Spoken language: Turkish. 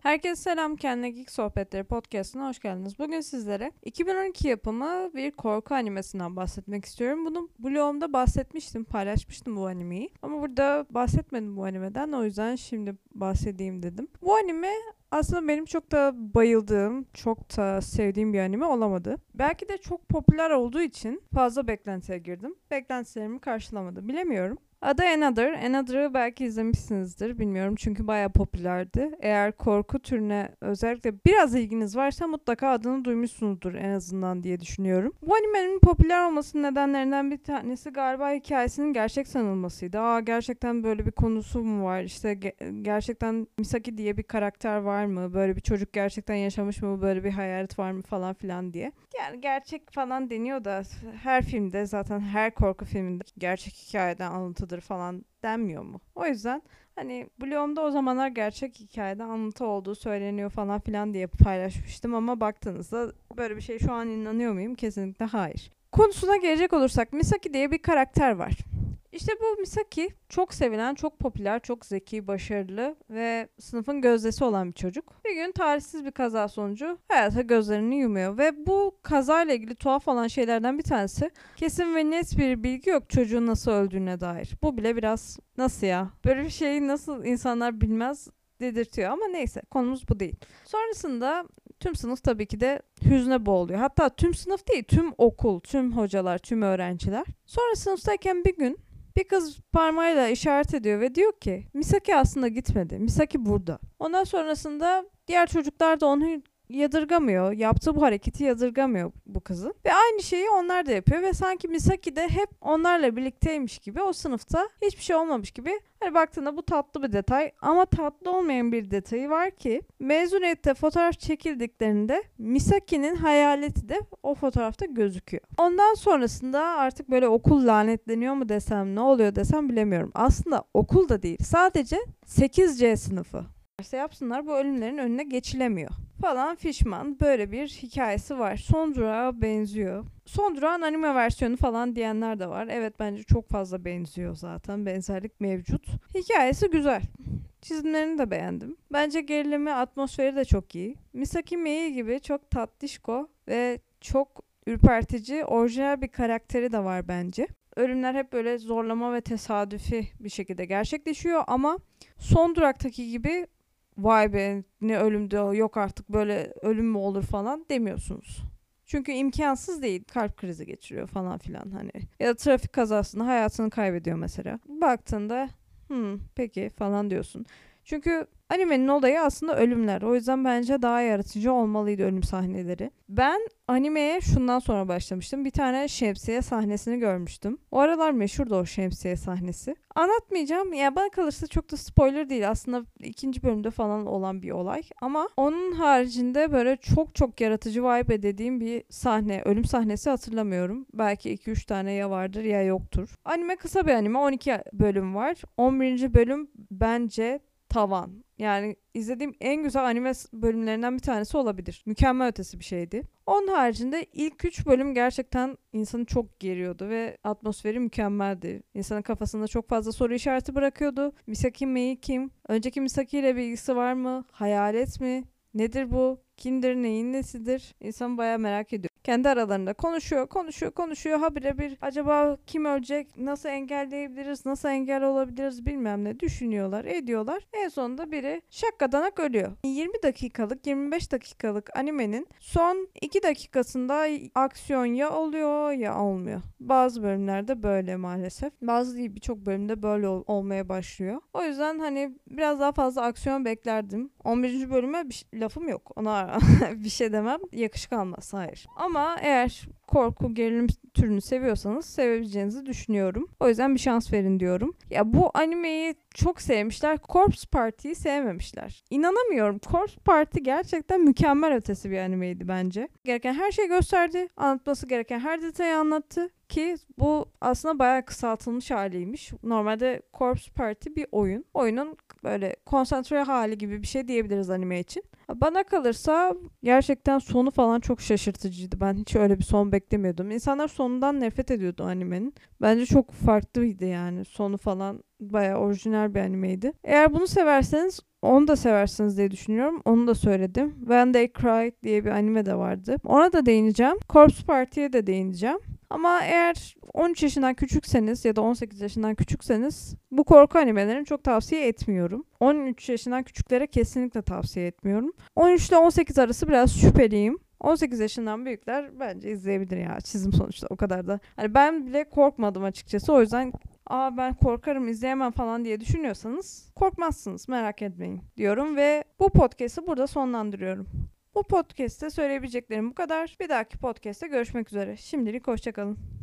Herkese selam, Kendine Geek Sohbetleri podcastına hoş geldiniz. Bugün sizlere 2012 yapımı bir korku animesinden bahsetmek istiyorum. Bunu blogumda bahsetmiştim, paylaşmıştım bu animeyi. Ama burada bahsetmedim bu animeden, o yüzden şimdi bahsedeyim dedim. Bu anime aslında benim çok da bayıldığım, çok da sevdiğim bir anime olamadı. Belki de çok popüler olduğu için fazla beklentiye girdim. Beklentilerimi karşılamadı, bilemiyorum. Adı Another. Another'ı belki izlemişsinizdir. Bilmiyorum çünkü bayağı popülerdi. Eğer korku türüne özellikle biraz ilginiz varsa mutlaka adını duymuşsunuzdur en azından diye düşünüyorum. Bu animenin popüler olmasının nedenlerinden bir tanesi galiba hikayesinin gerçek sanılmasıydı. Aa gerçekten böyle bir konusu mu var? İşte ge- gerçekten Misaki diye bir karakter var mı? Böyle bir çocuk gerçekten yaşamış mı? Böyle bir hayalet var mı falan filan diye. Yani gerçek falan deniyor da her filmde zaten her korku filminde gerçek hikayeden alıntı anlatıdır falan denmiyor mu? O yüzden hani blogumda o zamanlar gerçek hikayede anlatı olduğu söyleniyor falan filan diye paylaşmıştım ama baktığınızda böyle bir şey şu an inanıyor muyum? Kesinlikle hayır. Konusuna gelecek olursak Misaki diye bir karakter var. İşte bu Misaki çok sevilen, çok popüler, çok zeki, başarılı ve sınıfın gözdesi olan bir çocuk. Bir gün tarihsiz bir kaza sonucu hayata gözlerini yumuyor ve bu kazayla ilgili tuhaf olan şeylerden bir tanesi kesin ve net bir bilgi yok çocuğun nasıl öldüğüne dair. Bu bile biraz nasıl ya? Böyle bir şeyi nasıl insanlar bilmez dedirtiyor ama neyse konumuz bu değil. Sonrasında tüm sınıf tabii ki de hüzne boğuluyor. Hatta tüm sınıf değil tüm okul, tüm hocalar, tüm öğrenciler. Sonra sınıftayken bir gün bir kız parmağıyla işaret ediyor ve diyor ki Misaki aslında gitmedi. Misaki burada. Ondan sonrasında diğer çocuklar da onu yadırgamıyor. Yaptığı bu hareketi yadırgamıyor bu kızın. Ve aynı şeyi onlar da yapıyor ve sanki Misaki de hep onlarla birlikteymiş gibi o sınıfta hiçbir şey olmamış gibi. Hani baktığında bu tatlı bir detay ama tatlı olmayan bir detayı var ki mezuniyette fotoğraf çekildiklerinde Misaki'nin hayaleti de o fotoğrafta gözüküyor. Ondan sonrasında artık böyle okul lanetleniyor mu desem ne oluyor desem bilemiyorum. Aslında okul da değil sadece 8C sınıfı. İşte yapsınlar bu ölümlerin önüne geçilemiyor falan fişman böyle bir hikayesi var. Son durağa benziyor. Son durağın anime versiyonu falan diyenler de var. Evet bence çok fazla benziyor zaten. Benzerlik mevcut. Hikayesi güzel. Çizimlerini de beğendim. Bence gerilimi, atmosferi de çok iyi. Misaki Mei gibi çok tatlışko ve çok ürpertici, orijinal bir karakteri de var bence. Ölümler hep böyle zorlama ve tesadüfi bir şekilde gerçekleşiyor ama son duraktaki gibi vay be ne ölümde yok artık böyle ölüm mü olur falan demiyorsunuz. Çünkü imkansız değil. Kalp krizi geçiriyor falan filan hani. Ya da trafik kazasında hayatını kaybediyor mesela. Baktığında hmm, peki falan diyorsun. Çünkü animenin olayı aslında ölümler. O yüzden bence daha yaratıcı olmalıydı ölüm sahneleri. Ben animeye şundan sonra başlamıştım. Bir tane şemsiye sahnesini görmüştüm. O aralar meşhurdu o şemsiye sahnesi. Anlatmayacağım. Ya bana kalırsa çok da spoiler değil. Aslında ikinci bölümde falan olan bir olay. Ama onun haricinde böyle çok çok yaratıcı vibe dediğim bir sahne, ölüm sahnesi hatırlamıyorum. Belki 2-3 tane ya vardır ya yoktur. Anime kısa bir anime. 12 bölüm var. 11. bölüm bence tavan. Yani izlediğim en güzel anime bölümlerinden bir tanesi olabilir. Mükemmel ötesi bir şeydi. Onun haricinde ilk 3 bölüm gerçekten insanı çok geriyordu ve atmosferi mükemmeldi. İnsanın kafasında çok fazla soru işareti bırakıyordu. Misaki Mei kim? Önceki Misaki ile bir ilgisi var mı? Hayalet mi? Nedir bu? Kimdir? Neyin nesidir? İnsan baya merak ediyor. Kendi aralarında konuşuyor, konuşuyor, konuşuyor. Habire bir acaba kim ölecek, nasıl engelleyebiliriz, nasıl engel olabiliriz bilmem ne düşünüyorlar, ediyorlar. En sonunda biri şakkadanak ölüyor. 20 dakikalık, 25 dakikalık animenin son 2 dakikasında aksiyon ya oluyor ya olmuyor. Bazı bölümlerde böyle maalesef. Bazı değil birçok bölümde böyle ol- olmaya başlıyor. O yüzden hani biraz daha fazla aksiyon beklerdim. 11. bölüme bir lafım yok. Ona bir şey demem. Yakışık almaz. Hayır. Ama eğer korku gerilim türünü seviyorsanız sevebileceğinizi düşünüyorum. O yüzden bir şans verin diyorum. Ya bu animeyi çok sevmişler. Corpse Party'yi sevmemişler. İnanamıyorum. Corpse Party gerçekten mükemmel ötesi bir animeydi bence. Gereken her şeyi gösterdi. Anlatması gereken her detayı anlattı. Ki bu aslında bayağı kısaltılmış haliymiş. Normalde Corpse Party bir oyun. Oyunun böyle konsantre hali gibi bir şey diyebiliriz anime için. Bana kalırsa gerçekten sonu falan çok şaşırtıcıydı. Ben hiç öyle bir son beklemiyordum. İnsanlar sonundan nefret ediyordu animenin. Bence çok farklıydı yani. Sonu falan Bayağı orijinal bir animeydi. Eğer bunu severseniz onu da seversiniz diye düşünüyorum. Onu da söyledim. When They Cry diye bir anime de vardı. Ona da değineceğim. Corpse Party'ye de değineceğim. Ama eğer 13 yaşından küçükseniz ya da 18 yaşından küçükseniz bu korku animelerini çok tavsiye etmiyorum. 13 yaşından küçüklere kesinlikle tavsiye etmiyorum. 13 ile 18 arası biraz şüpheliyim. 18 yaşından büyükler bence izleyebilir ya. Çizim sonuçta o kadar da. Hani ben bile korkmadım açıkçası. O yüzden aa ben korkarım izleyemem falan diye düşünüyorsanız korkmazsınız merak etmeyin diyorum ve bu podcast'ı burada sonlandırıyorum. Bu podcast'te söyleyebileceklerim bu kadar. Bir dahaki podcast'te görüşmek üzere. Şimdilik hoşçakalın.